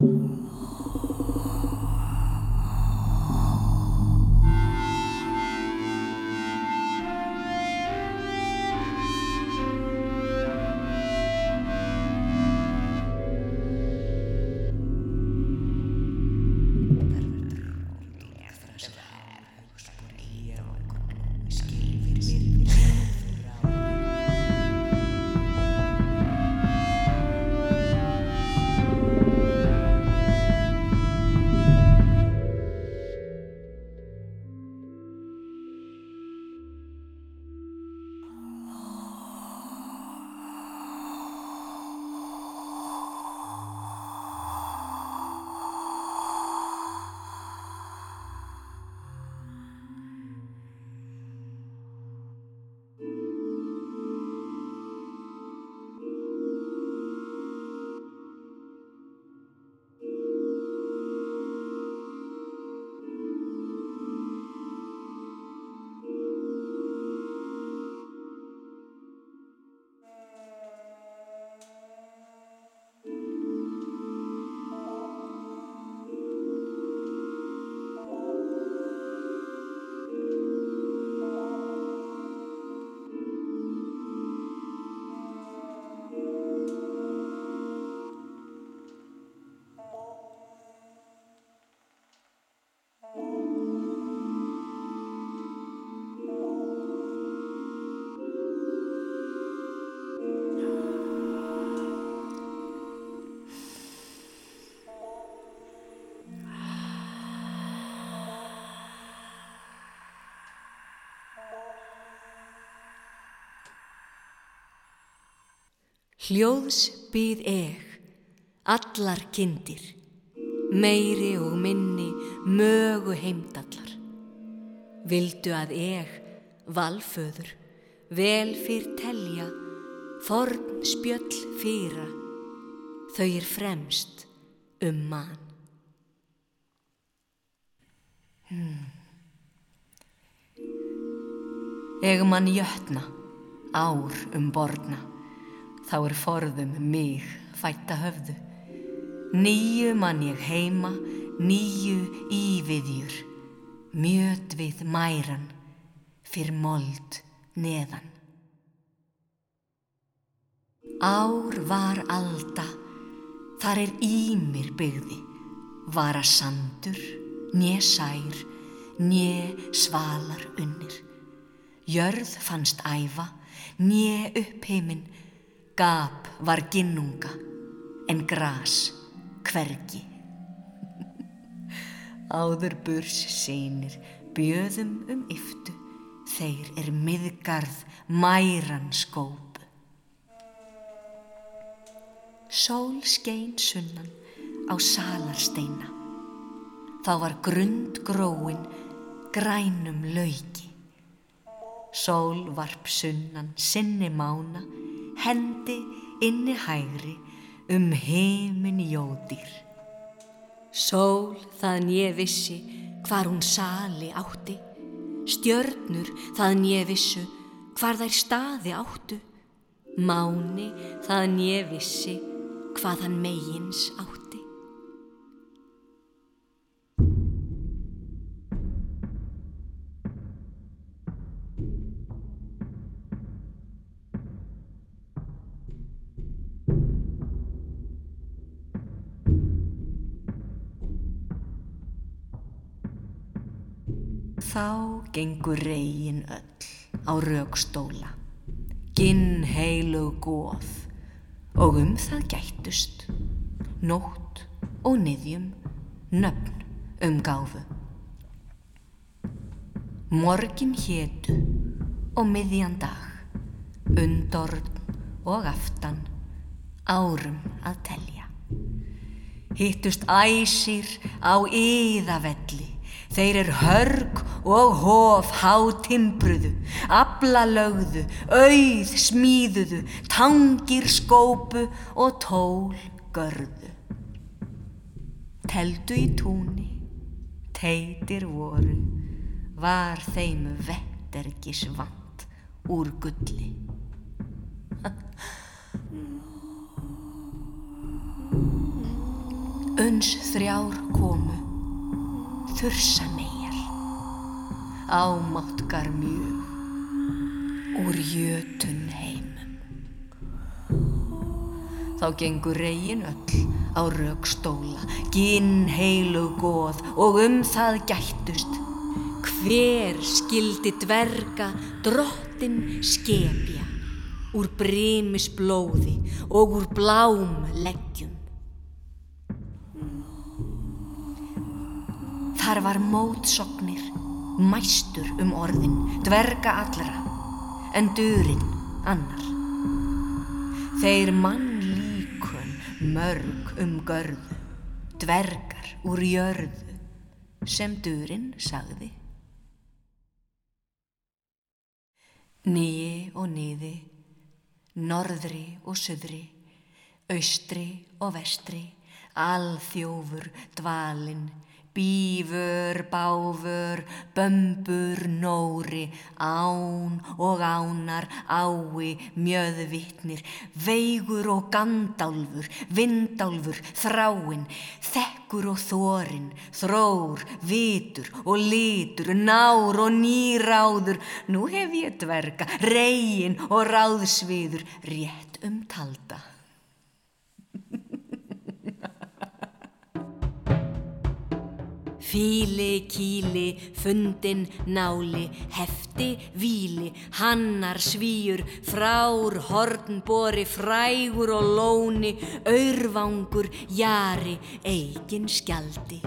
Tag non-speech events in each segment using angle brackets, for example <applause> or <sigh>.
you Hljóðs byð eg, allar kindir, meiri og minni mögu heimdallar. Vildu að eg, valföður, vel fyrr telja, forn spjöll fyrra, þau er fremst um mann. Hmm. Eg mann jötna, ár um borna þá er forðum mig fætta höfðu. Nýju mann ég heima, nýju íviðjur, mjöt við mæran, fyrr mold neðan. Ár var alda, þar er ímir byggði, var að sandur, nje sær, nje svalar unnir. Jörð fannst æfa, nje uppheiminn, Gap var ginnunga en gras hvergi. Áður burs sínir bjöðum um yftu, þeir er miðgarð mæran skóp. Sól skein sunnan á salarsteina, þá var grund gróin grænum lauki. Sól varp sunnan sinni mána, hendi inni hægri um heimin jóðir. Sól það nýje vissi hvar hún sali átti, stjörnur það nýje vissu hvar þær staði áttu, máni það nýje vissi hvað hann megins átti. Gengur reygin öll á raukstóla, ginn heilu góð og um það gættust, nótt og niðjum, nöfn um gáfu. Morgin hétu og miðjan dag, undorn og aftan, árum að telja. Hittust æsir á yðavelli, Þeir er hörg og hof hátimbruðu, ablalögðu, auð smíðuðu, tangir skópu og tól görðu. Teldu í túni, teitir voru, var þeim vettergis vant úr gulli. Uns þrjár komu, þursa meir, ámáttkar mjög, úr jötun heimum. Þá gengur reygin öll á raukstóla, ginn heilu góð og um það gættust. Hver skildi dverga drottin skepja úr brymis blóði og úr blám leggjum. Þar var mótsognir, mæstur um orðin, dverga allra, en durinn annar. Þeir mann líkun mörg um görðu, dvergar úr jörðu, sem durinn sagði. Nýi og nýði, norðri og söðri, austri og vestri, alþjófur, dvalinn, Bífur, báfur, bömbur, nóri, án og ánar, ái, mjöðvittnir, veigur og gandálfur, vindálfur, þráinn, þekkur og þorinn, þrór, vitur og litur, nár og nýráður, nú hef ég dverga, reygin og ráðsviður, rétt um talda. Fíli, kíli, fundin, náli, hefti, víli, hannar, svíur, frár, hornbori, frægur og lóni, aurvangur, jari, eigin skjaldi.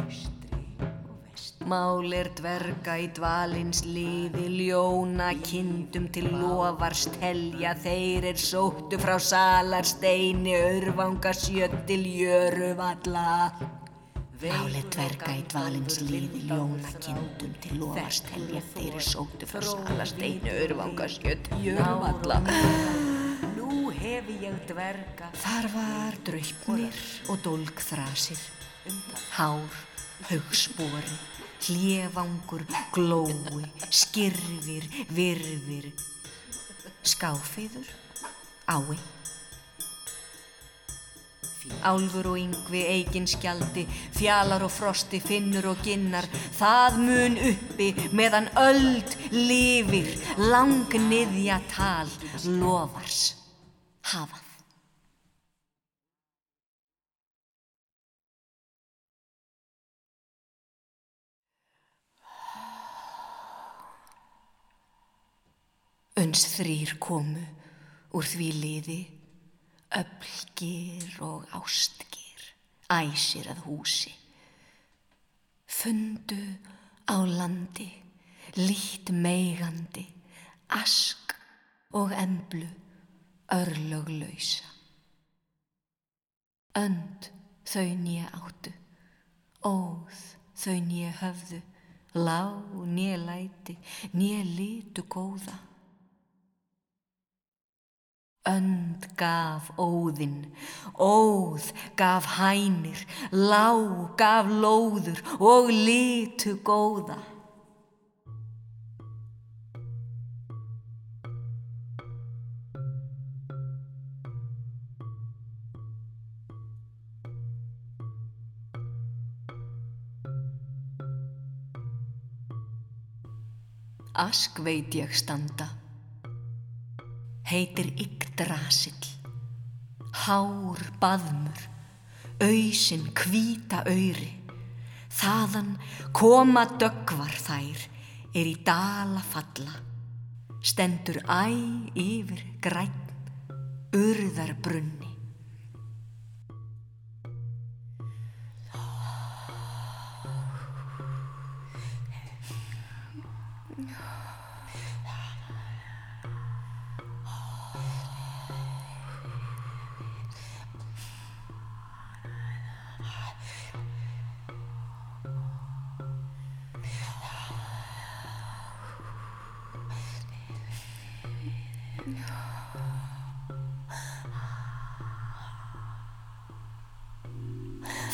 Málir dverga í dvalins liði, ljóna kindum til lofars telja, þeir er sóttu frá salarsteini, aurvanga sjöttil jöruvalla. Máli dverga í dvalins liði, ljóna kindum til lofast helja, þeir eru sóttu frá salasteinu, örvanga skjött, jörvalla. Nú hef ég dverga. Þar var draupnir og dólgþrasir, hár, haugspori, hliðvangur, glói, skirfir, virfir, skáfiður, ái. Álfur og yngvi, eigin skjaldi, fjalar og frosti, finnur og ginnar, það mun uppi meðan öld lifir, langniðja tal, lofars, hafað. Uns þrýr komu úr því liði, öflgir og ástgir, æsir að húsi. Fundu á landi, lít meigandi, ask og emblu, örlöglausa. Önd þau nýja áttu, óð þau nýja höfðu, lág nýja læti, nýja litu góða. Önd gaf óðinn, óð gaf hænir, lág gaf lóður og litu góða. Ask veit ég standa heitir Yggdrasill, hár baðmur, auðsin kvíta öyri, þaðan koma döggvar þær, er í dala falla, stendur æ yfir græn, urðar brunni.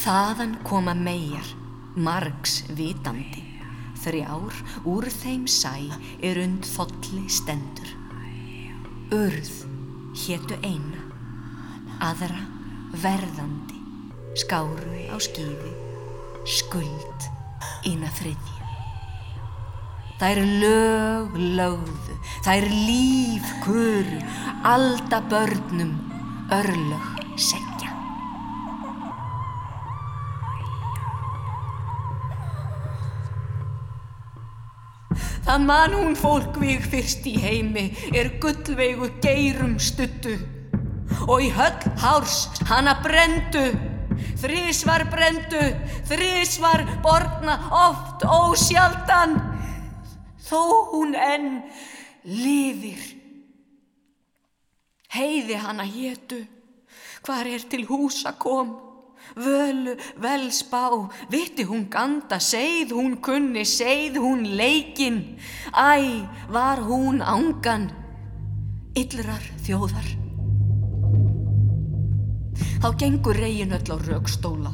Þaðan koma megar, margs vitandi, þrjár úr þeim sæ er und þolli stendur. Urð héttu eina, aðra verðandi, skáru á skýði, skuld ína þriðji. Þær lög lögðu, þær líf kuru, alda börnum, örlög segja. Það mann hún fólkvíg fyrst í heimi. Er gullveigu geirum stuttu. Og í höll hárs hana brendu. Þrísvar brendu, þrísvar borna oft ósjaldan, þó hún enn lifir. Heiði hana hétu, hvar er til húsa kom, völu vel spá, viti hún ganda, segð hún kunni, segð hún leikin, æ, var hún ángan, illrar þjóðar. Þá gengur reygin öll á raukstóla,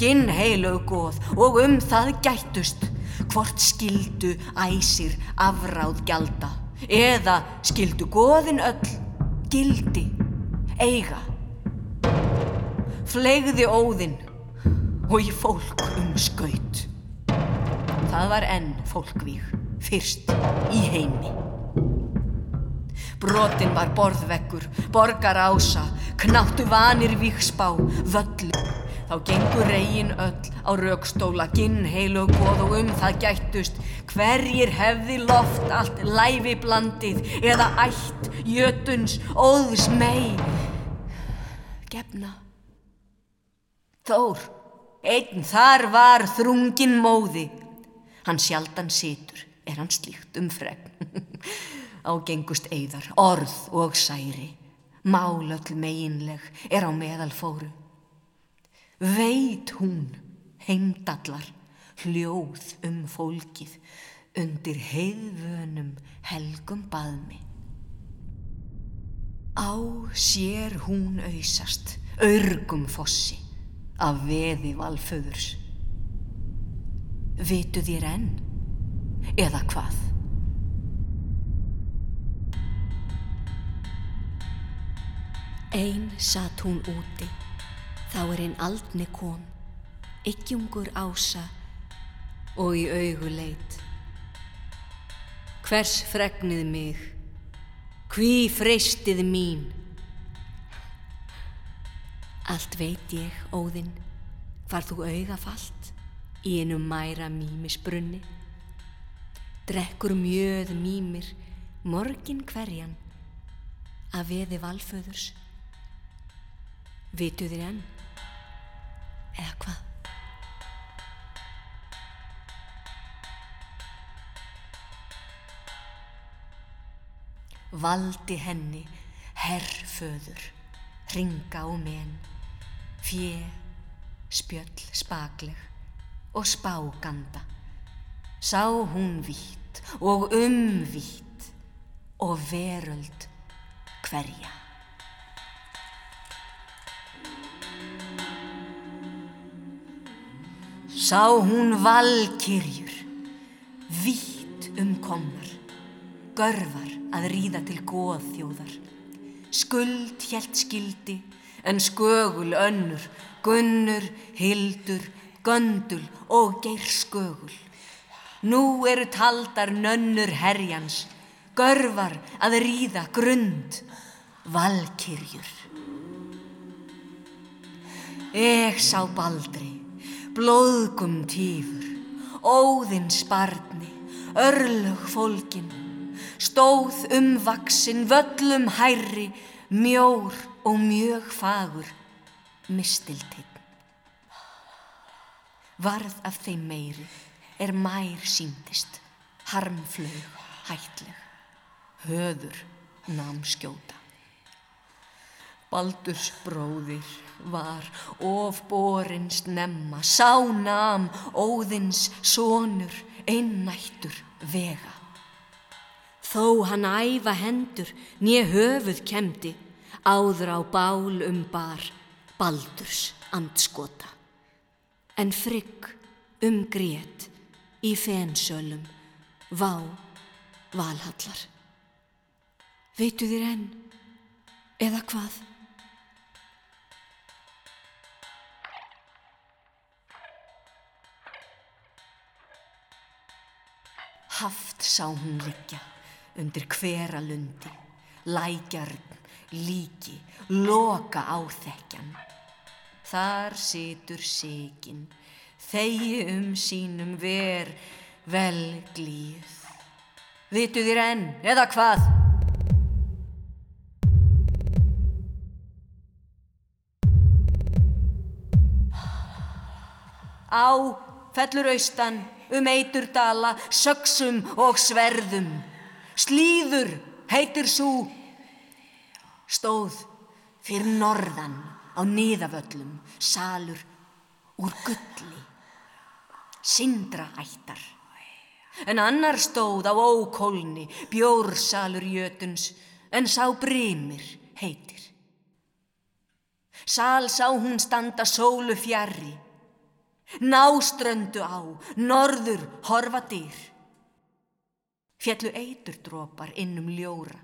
ginn heilög góð og um það gættust, hvort skildu æsir afráð gjalda, eða skildu góðin öll, gildi, eiga. Flegði óðinn og í fólk um skaut. Það var enn fólkvíg, fyrst í heimi. Brotin var borðveggur, borgar ása, knáttu vanir víksbá, völlu. Þá gengur reygin öll á raukstóla, ginn heilu góð og um það gættust. Hverjir hefði loft allt læfi blandið eða ætt, jötuns, óðs mei. Gefna. Þór, einn þar var þrungin móði. Hann sjaldan situr, er hann slíkt um fregn. <laughs> Ágengust eigðar, orð og særi, málöll meginleg er á meðal fóru. Veit hún, heimdallar, hljóð um fólkið undir heiðvönum helgum baðmi. Á sér hún auðsast, örgum fossi, af veði valföðurs. Vitu þér enn, eða hvað? Einn satt hún úti, þá er einn aldni kom, yggjungur ása og í augu leit. Hvers fregnið mig, hví freystið mín? Allt veit ég, óðinn, hvar þú auga fallt í einu mæra mýmis brunni. Drekkur mjöð mýmir, morgin hverjan, að veði valföðurs. Vitu þér enn? Eða hvað? Valdi henni herrföður, ringa og men, fjö, spjöll spagleg og spáganda. Sá hún vít og umvít og veröld hverja. Sá hún valkyrjur, vítt umkomnar, görfar að ríða til góðþjóðar. Skuld hjælt skildi, en skögul önnur, gunnur, hildur, göndul og geir skögul. Nú eru taldar nönnur herjans, görfar að ríða grund, valkyrjur. Eg sá baldri, blóðgum tífur, óðins barni, örlög fólkin, stóð umvaksin, völlum hærri, mjór og mjög fagur, mistiltinn. Varð af þeim meiri er mær síndist, harmflög, hætleg, höður nam skjóta. Baldurs bróðir var of borins nemma, sá nam óðins sonur einnættur vega. Þó hann æfa hendur, nýja höfuð kemdi, áður á bál um bar, Baldurs andskota. En frigg um grét í fensölum, vá valhallar. Veitu þér enn, eða hvað? Haft sá hún liggja undir hvera lundi, lækjarn, líki, loka áþekjan. Þar situr sigin, þegi um sínum ver, vel glíð. Vitu þér enn, eða hvað? Á fellur austan um eiturdala, söksum og sverðum. Slíður heitir svo stóð fyrir norðan á niðavöllum, salur úr gulli, sindra ættar. En annar stóð á ókólni, bjórsalur jötuns, en sá brimir heitir. Sal sá hún standa sólu fjarrri, náströndu á, norður horfa dýr. Fjallu eiturdrópar innum ljóra,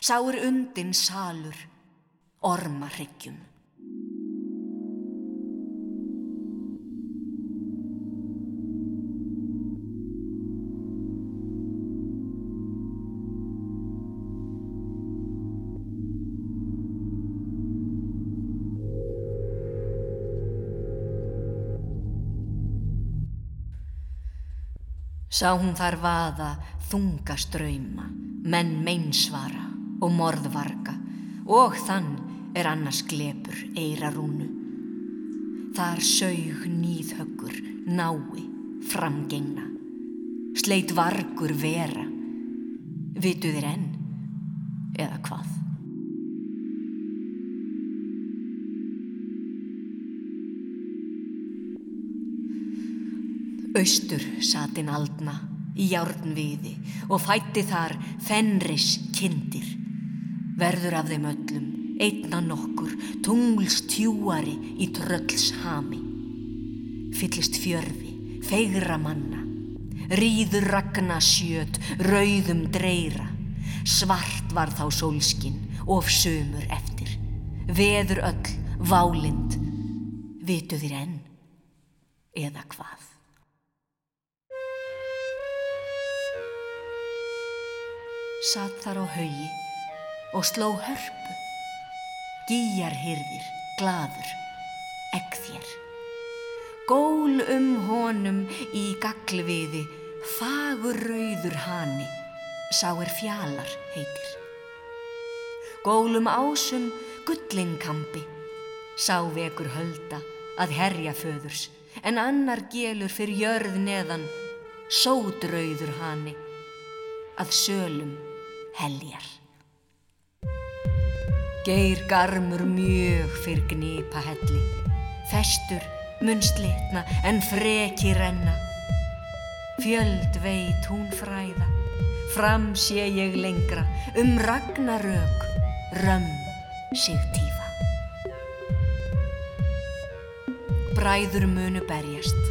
sáur undin salur, ormarryggjum. Sá hún þar vaða þunga ströyma, menn meinsvara og morðvarga og þann er annars glepur eirarúnu. Þar sög nýðhöggur nái framgengna, sleit vargur vera, vitu þér enn eða hvað? Austur satin aldna í járnviði og fætti þar fenris kindir. Verður af þeim öllum, einna nokkur, tungls tjúari í trölls hami. Fyllist fjörfi, feigra manna, ríður ragna sjöt, rauðum dreira. Svart var þá sólskinn, of sömur eftir. Veður öll, válind, vitu þér enn, eða hvað? Satt þar á haugi og sló hörpu. Gíjar hyrðir, gladur, egg þér. Gól um honum í gaglviði, fagur rauður hani, sá er fjalar heitir. Gólum ásum gullingkampi, sá vekur hölda að herja föðurs, en annar gelur fyrir jörð neðan, sódrauður hani, að sölum heljar. Geir garmur mjög fyrr gnipa helli, festur mun slitna en freki renna. Fjöld veit hún fræða, fram sé ég lengra, um ragnarök, römm sig tífa. Bræður munu berjast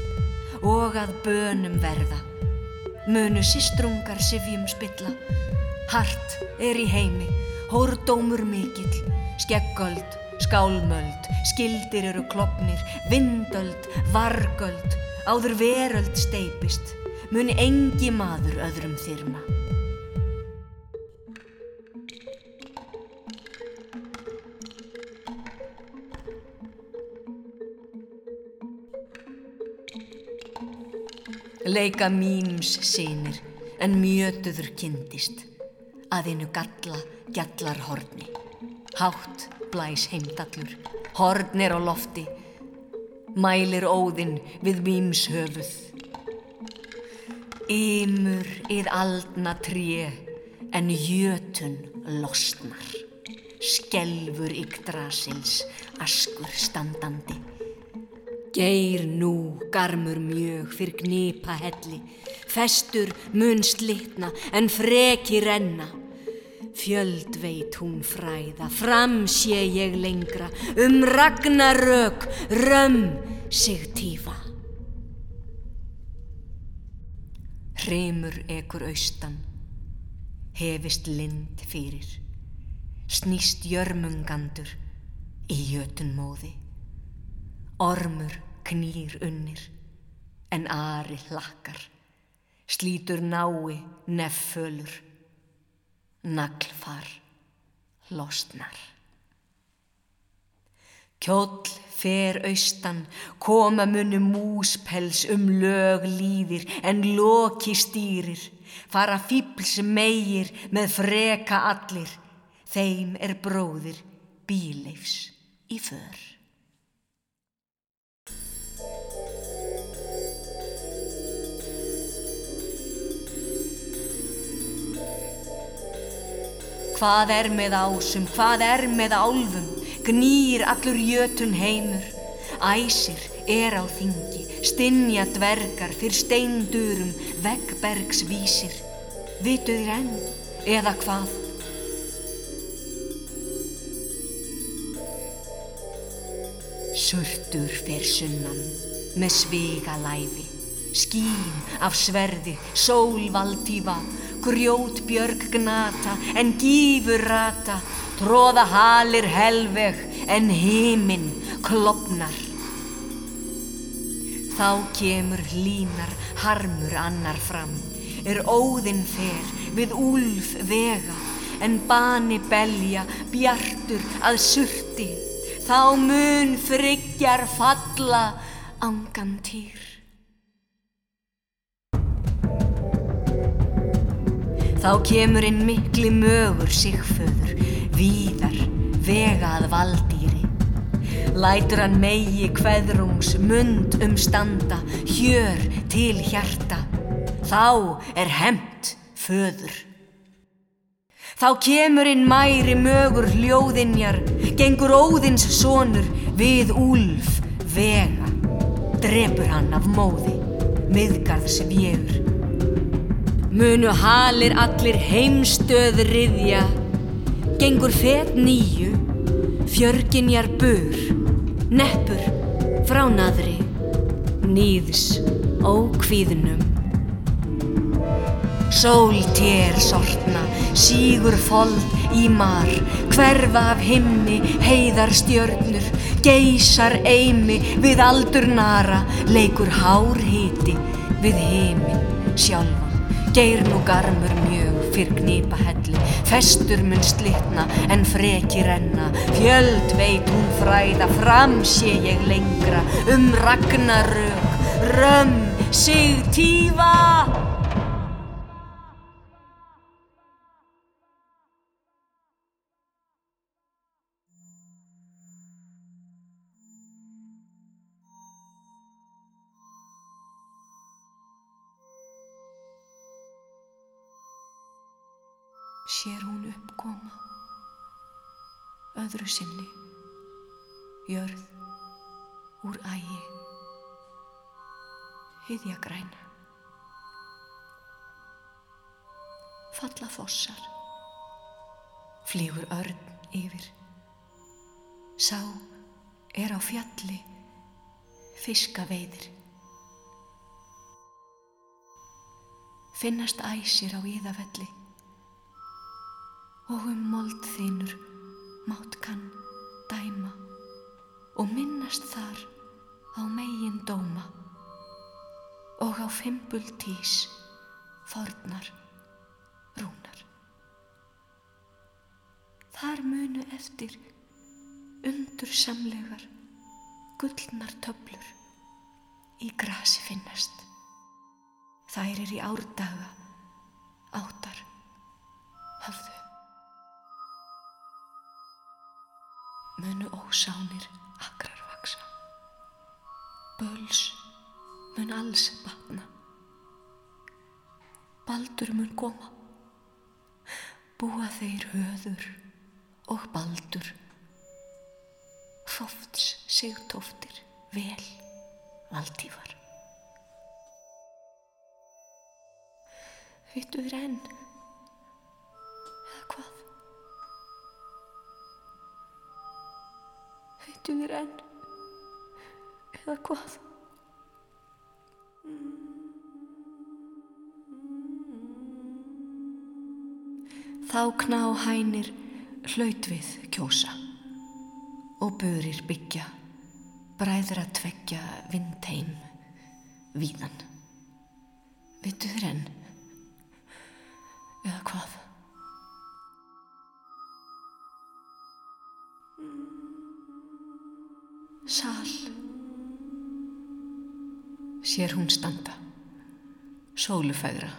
og að bönum verða, munu sístrungar sifjum spilla, Hart er í heimi, hórdómur mikill, skeggöld, skálmöld, skildir eru klopnir, vindöld, vargöld, áður veröld steipist, muni engi maður öðrum þyrma. Leika míms sínir en mjötuður kindist að einu galla gjallar horni. Hátt blæs heimdallur, horn er á lofti, mælir óðinn við mýms höfuð. Ymur yð aldna tré en jötun losnar, skelfur yggdrasils askur standandi. Geir nú garmur mjög fyrr gnipa helli, festur mun slitna en freki renna. Fjöld veit hún fræða, fram sé ég lengra, um ragnarök, römm sig tífa. Hremur ekur austan, hefist lind fyrir, snýst jörmungandur í jötun móði. Ormur knýr unnir, en Ari hlakkar, slítur nái neffölur, naglfar losnar. Kjóll fer austan, koma munum múspels um lög líðir en loki stýrir, fara fýbls meir með freka allir, þeim er bróðir bíleifs í för. Hvað er með ásum, hvað er með álfum, gnýr allur jötun heimur. Æsir er á þingi, stinja dvergar fyrr steindurum, veggbergs vísir. Vitu þér enn, eða hvað? Surtur fyrr sunnan, með sviga læfi, skín af sverði, sólvaldífa, grjót björg gnata en gífur rata, tróða halir helveg en heiminn klopnar. Þá kemur hlínar harmur annar fram, er óðinn fer við úlf vega, en bani belja bjartur að surti, þá mun friggjar falla angan Þá kemur inn mikli mögur sigföður, víðar, vegað valdýri. Lætur hann megi hveðrungs mund um standa, hjör til hjarta. Þá er hemt föður. Þá kemur inn mæri mögur hljóðinjar, gengur óðins sonur við úlf vega. Drepur hann af móði, miðgarðs vjögur. Munu halir allir heimstöð riðja, gengur fet nýju, fjörginjar bur, neppur frá naðri, nýðs ókvíðnum. Sól tér sortna, sígur fold í mar, hverfa af himni, heiðar stjörnur, geysar eimi við aldur nara, leikur hár hiti við heimin sjálfa. Geir nú garmur mjög fyrr knipa helli, festur mun slitna en freki renna, fjöld veit hún fræða, fram sé ég lengra, um ragnarök, römm sig tífa. Öðru sinni. Jörð úr ægi hyðja græna falla fossar. Flýgur örn yfir. Sá er á fjalli fiska veiðir finnast æsir á íðafelli og um mold þínur mátt kann dæma og minnast þar á megin dóma og á fimbul tís fornar rúnar. Þar munu eftir undur samlegar gullnar töblur í grasi finnast. Þær er í árdaga áttar höfðu. Munu ósánir akrar vaksa. Böls mun alls batna. Baldur mun koma. Búa þeir höður og baldur. Hrofts sigtóftir vel valdífar. Vittu þér enn? Vittu þér enn? Eða hvað? Þá kná hænir hlaut við kjósa og burir byggja, bræður að tveggja vindheim víðan. Byttu þér enn? Eða hvað? Sér hún standa. Sólufægra.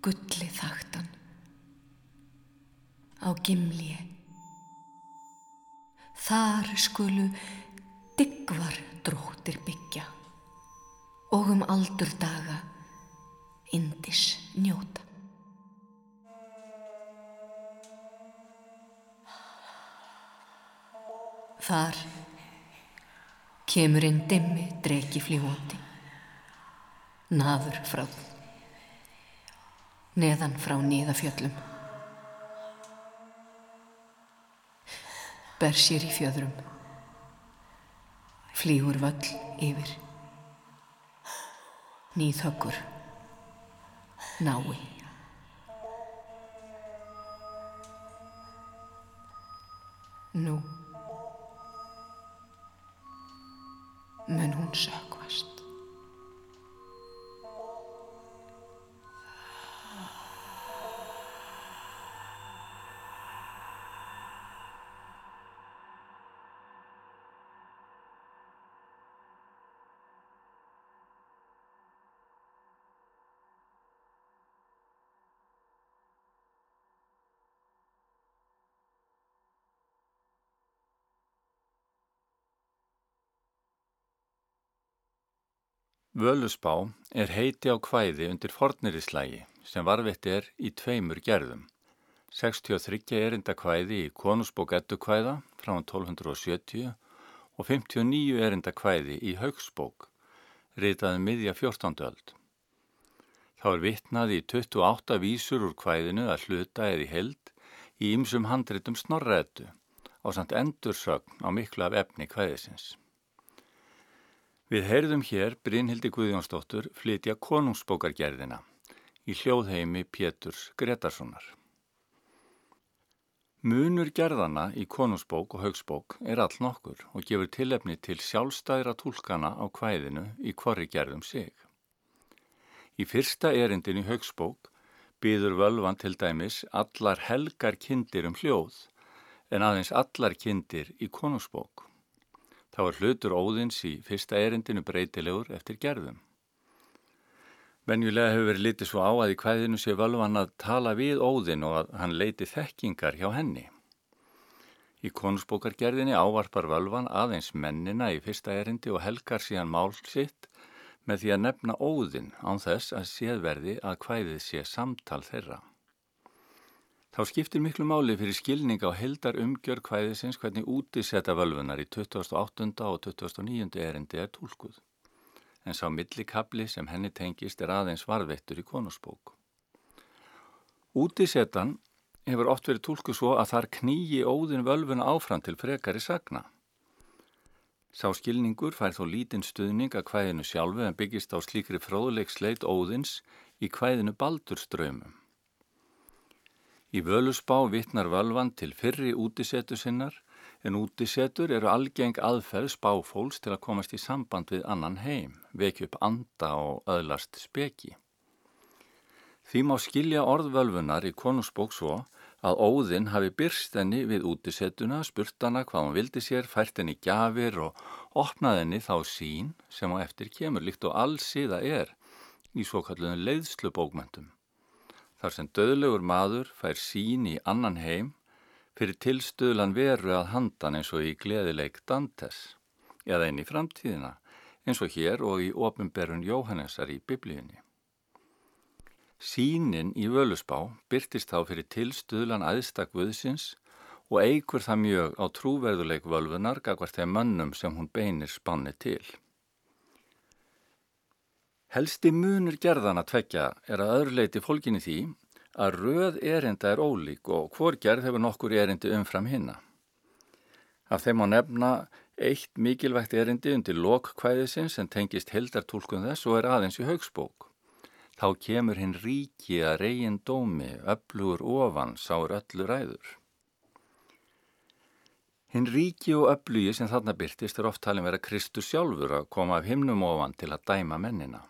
Gulli þaktan. Á gimlið. Þar skulu diggvar dróttir byggja og um aldur daga indis njóta. Þar kemur inn dimmi dregi fljóti, naður frá, neðan frá nýðafjöllum. Ber sér í fjöðrum, flýgur völl yfir, nýðhöggur, nái. Völusbá er heiti á kvæði undir fornirislægi sem varveitt er í tveimur gerðum. 63 erinda kvæði í konusbók ettu kvæða frá 1270 og 59 erinda kvæði í haugsbók, ritaði um miðja 14. öld. Þá er vittnað í 28 vísur úr kvæðinu að hluta eða í held í ymsum handritum snorrættu á samt endursögn á miklu af efni kvæðisins. Við heyrðum hér Brynhildi Guðjónsdóttur flytja konungsbókargerðina í hljóðheimi Péturs Gretarssonar. Munur gerðana í konungsbók og haugsbók er all nokkur og gefur tilefni til sjálfstæðra tólkana á kvæðinu í hvorri gerðum sig. Í fyrsta erindin í haugsbók býður völvan til dæmis allar helgar kindir um hljóð en aðeins allar kindir í konungsbók. Það var hlutur óðins í fyrsta erindinu breytilegur eftir gerðum. Venjulega hefur verið litið svo á að í kvæðinu sé völvan að tala við óðin og að hann leiti þekkingar hjá henni. Í konusbókargerðinni ávarpar völvan aðeins mennina í fyrsta erindi og helgar síðan mál sitt með því að nefna óðin án þess að séðverði að kvæðið sé samtal þeirra. Þá skiptir miklu máli fyrir skilning á heldar umgjör kvæðisins hvernig útisetta völvunar í 2008. og 2009. erindi er tólkuð. En sá millikabli sem henni tengist er aðeins varvettur í konusbók. Útisettan hefur oft verið tólkuð svo að þar knýji óðin völvuna áfram til frekari sagna. Sá skilningur fær þó lítinn stuðning að kvæðinu sjálfu en byggist á slíkri fróðleiksleit óðins í kvæðinu Baldurströymum. Í völusbá vittnar völvan til fyrri útisetu sinnar en útisetur eru algeng aðferð spáfólks til að komast í samband við annan heim, vekja upp anda og öðlast speki. Því má skilja orðvölvunar í konusbók svo að óðinn hafi byrst henni við útisetuna, spurt hana hvað hún vildi sér, fært henni gjafir og opnað henni þá sín sem á eftir kemur líkt og allsíða er í svo kalluðum leiðslubókmentum þar sem döðlegur maður fær sín í annan heim fyrir tilstöðlan veru að handan eins og í gleðileik Dantes eða inn í framtíðina eins og hér og í ofinberun Jóhannesar í biblíunni. Sínin í völusbá byrtist þá fyrir tilstöðlan aðstakvöðsins og eigur það mjög á trúverðuleik völvunar gagvart þeim mönnum sem hún beinir spanni til. Helsti munur gerðan að tvekja er að öðruleiti fólkinni því að röð erinda er ólík og hvor gerð hefur nokkur erindi umfram hinna. Af þeim á nefna eitt mikilvægt erindi undir lokkvæðisins sem tengist heldartúlkun þess og er aðeins í haugsbók. Þá kemur hinn ríki að reygin dómi, öflugur ofan, sáur öllu ræður. Hinn ríki og öflugi sem þarna byrtist er oft talin vera Kristus sjálfur að koma af himnum ofan til að dæma mennina.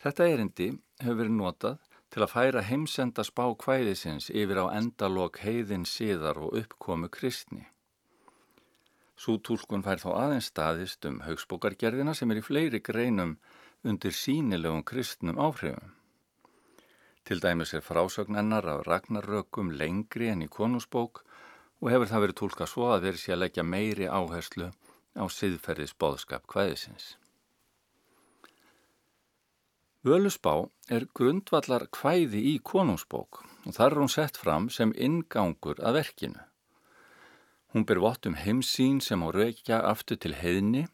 Þetta erindi hefur verið notað til að færa heimsenda spá kvæðisins yfir á endalok heiðin síðar og uppkomu kristni. Sútúlkun fær þá aðeins staðist um haugsbókargerðina sem er í fleiri greinum undir sínilegum kristnum áhrifum. Til dæmis er frásögnennar af ragnarökum lengri enn í konusbók og hefur það verið tólka svo að verið sé að leggja meiri áherslu á siðferðis boðskap kvæðisins. Völusbá er grundvallar kvæði í konungsbók og þar er hún sett fram sem ingangur að verkinu. Hún ber vott um heimsín sem á raukja aftur til heiðni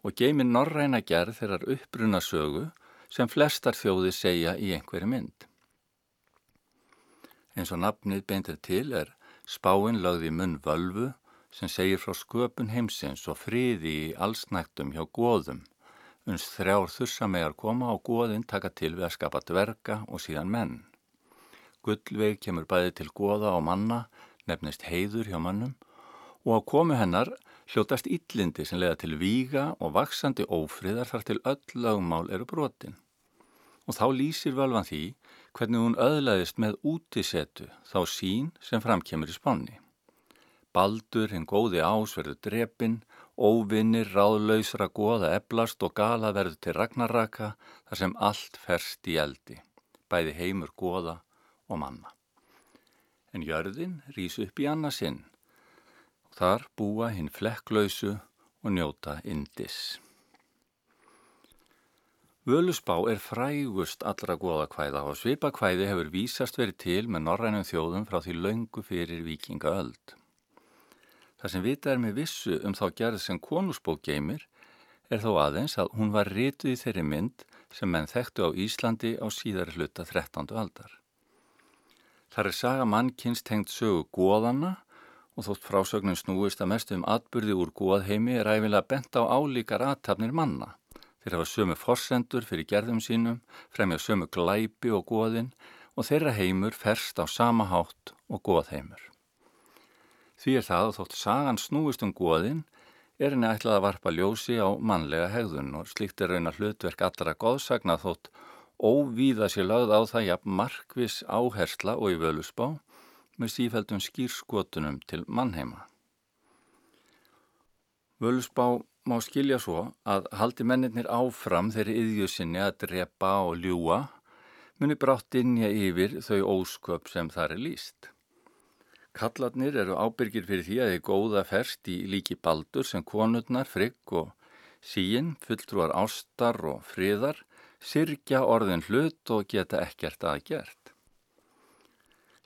og geymir norræna gerð þeirrar uppbruna sögu sem flestar þjóði segja í einhverju mynd. Eins og nafnið beintir til er spáinn lögði munn völvu sem segir frá sköpun heimsins og friði í allsnægtum hjá góðum uns þrjár þursamegar koma á góðinn taka til við að skapa dverga og síðan menn. Gullveig kemur bæði til góða og manna, nefnist heiður hjá mannum og á komu hennar hljótast yllindi sem leiða til víga og vaksandi ófriðar þar til öll lögmál eru brotin. Og þá lýsir völvan því hvernig hún öðlaðist með útisetu þá sín sem framkemur í spánni. Baldur, hinn góði ás, verður drepinn Óvinnir ráðlausra goða eblast og gala verður til ragnarraka þar sem allt ferst í eldi, bæði heimur goða og manna. En jörðin rýs upp í annarsinn og þar búa hinn flekklausu og njóta indis. Völusbá er frægust allra goðakvæða og svipakvæði hefur vísast verið til með norrænum þjóðum frá því laungu fyrir vikingaöld. Það sem vita er með vissu um þá gerð sem konusbók geymir er þó aðeins að hún var rituð í þeirri mynd sem menn þekktu á Íslandi á síðari hluta 13. aldar. Þar er saga mannkynst hengt sögu góðana og þótt frásögnum snúist að mestu um atbyrði úr góðheimi er æfilega bent á álíkar aðtapnir manna. Þeir hafa sömu forsendur fyrir gerðum sínum, fremja sömu glæpi og góðin og þeirra heimur ferst á sama hátt og góðheimur. Því er það að þótt sagan snúist um góðin er henni ætlað að varpa ljósi á mannlega hegðun og slíkt er raun að hlutverk allra góðsagna þótt óvíða sér lagð á það jafn markvis áhersla og í völusbá með sífældum skýrskotunum til mannheima. Völusbá má skilja svo að haldi mennirnir áfram þeirri yðjusinni að drepa og ljúa muni brátt innja yfir þau ósköp sem þar er líst. Kallarnir eru ábyrgir fyrir því að þið góða ferst í líki baldur sem konurnar, frigg og síin, fulltrúar ástar og friðar, sirkja orðin hlut og geta ekkert aðgert.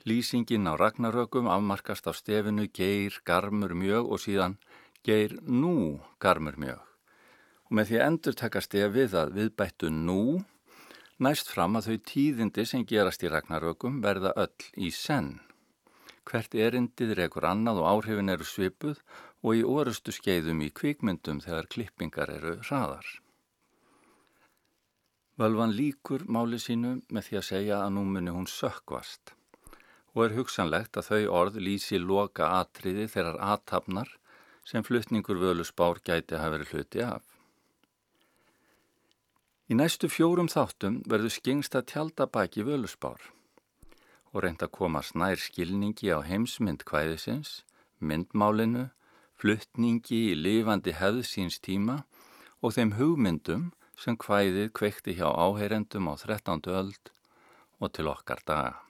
Lýsingin á ragnarökum afmarkast á stefinu geir garmur mjög og síðan geir nú garmur mjög. Og með því að endur taka stefið að viðbættu nú, næst fram að þau tíðindi sem gerast í ragnarökum verða öll í senn. Hvert erindið rekur annað og áhrifin eru svipuð og í orustu skeiðum í kvikmyndum þegar klippingar eru hraðar. Völvan líkur máli sínu með því að segja að nú muni hún sökkvast og er hugsanlegt að þau orð lýsi loka atriði þeirrar aðtapnar sem flutningur völusbár gæti að hafa verið hluti af. Í næstu fjórum þáttum verður skingst að tjálta baki völusbár og reynd að koma snær skilningi á heimsmynd kvæðisins, myndmálinu, fluttningi í lifandi hefð síns tíma og þeim hugmyndum sem kvæðið kveikti hjá áheyrendum á 13. öld og til okkar daga.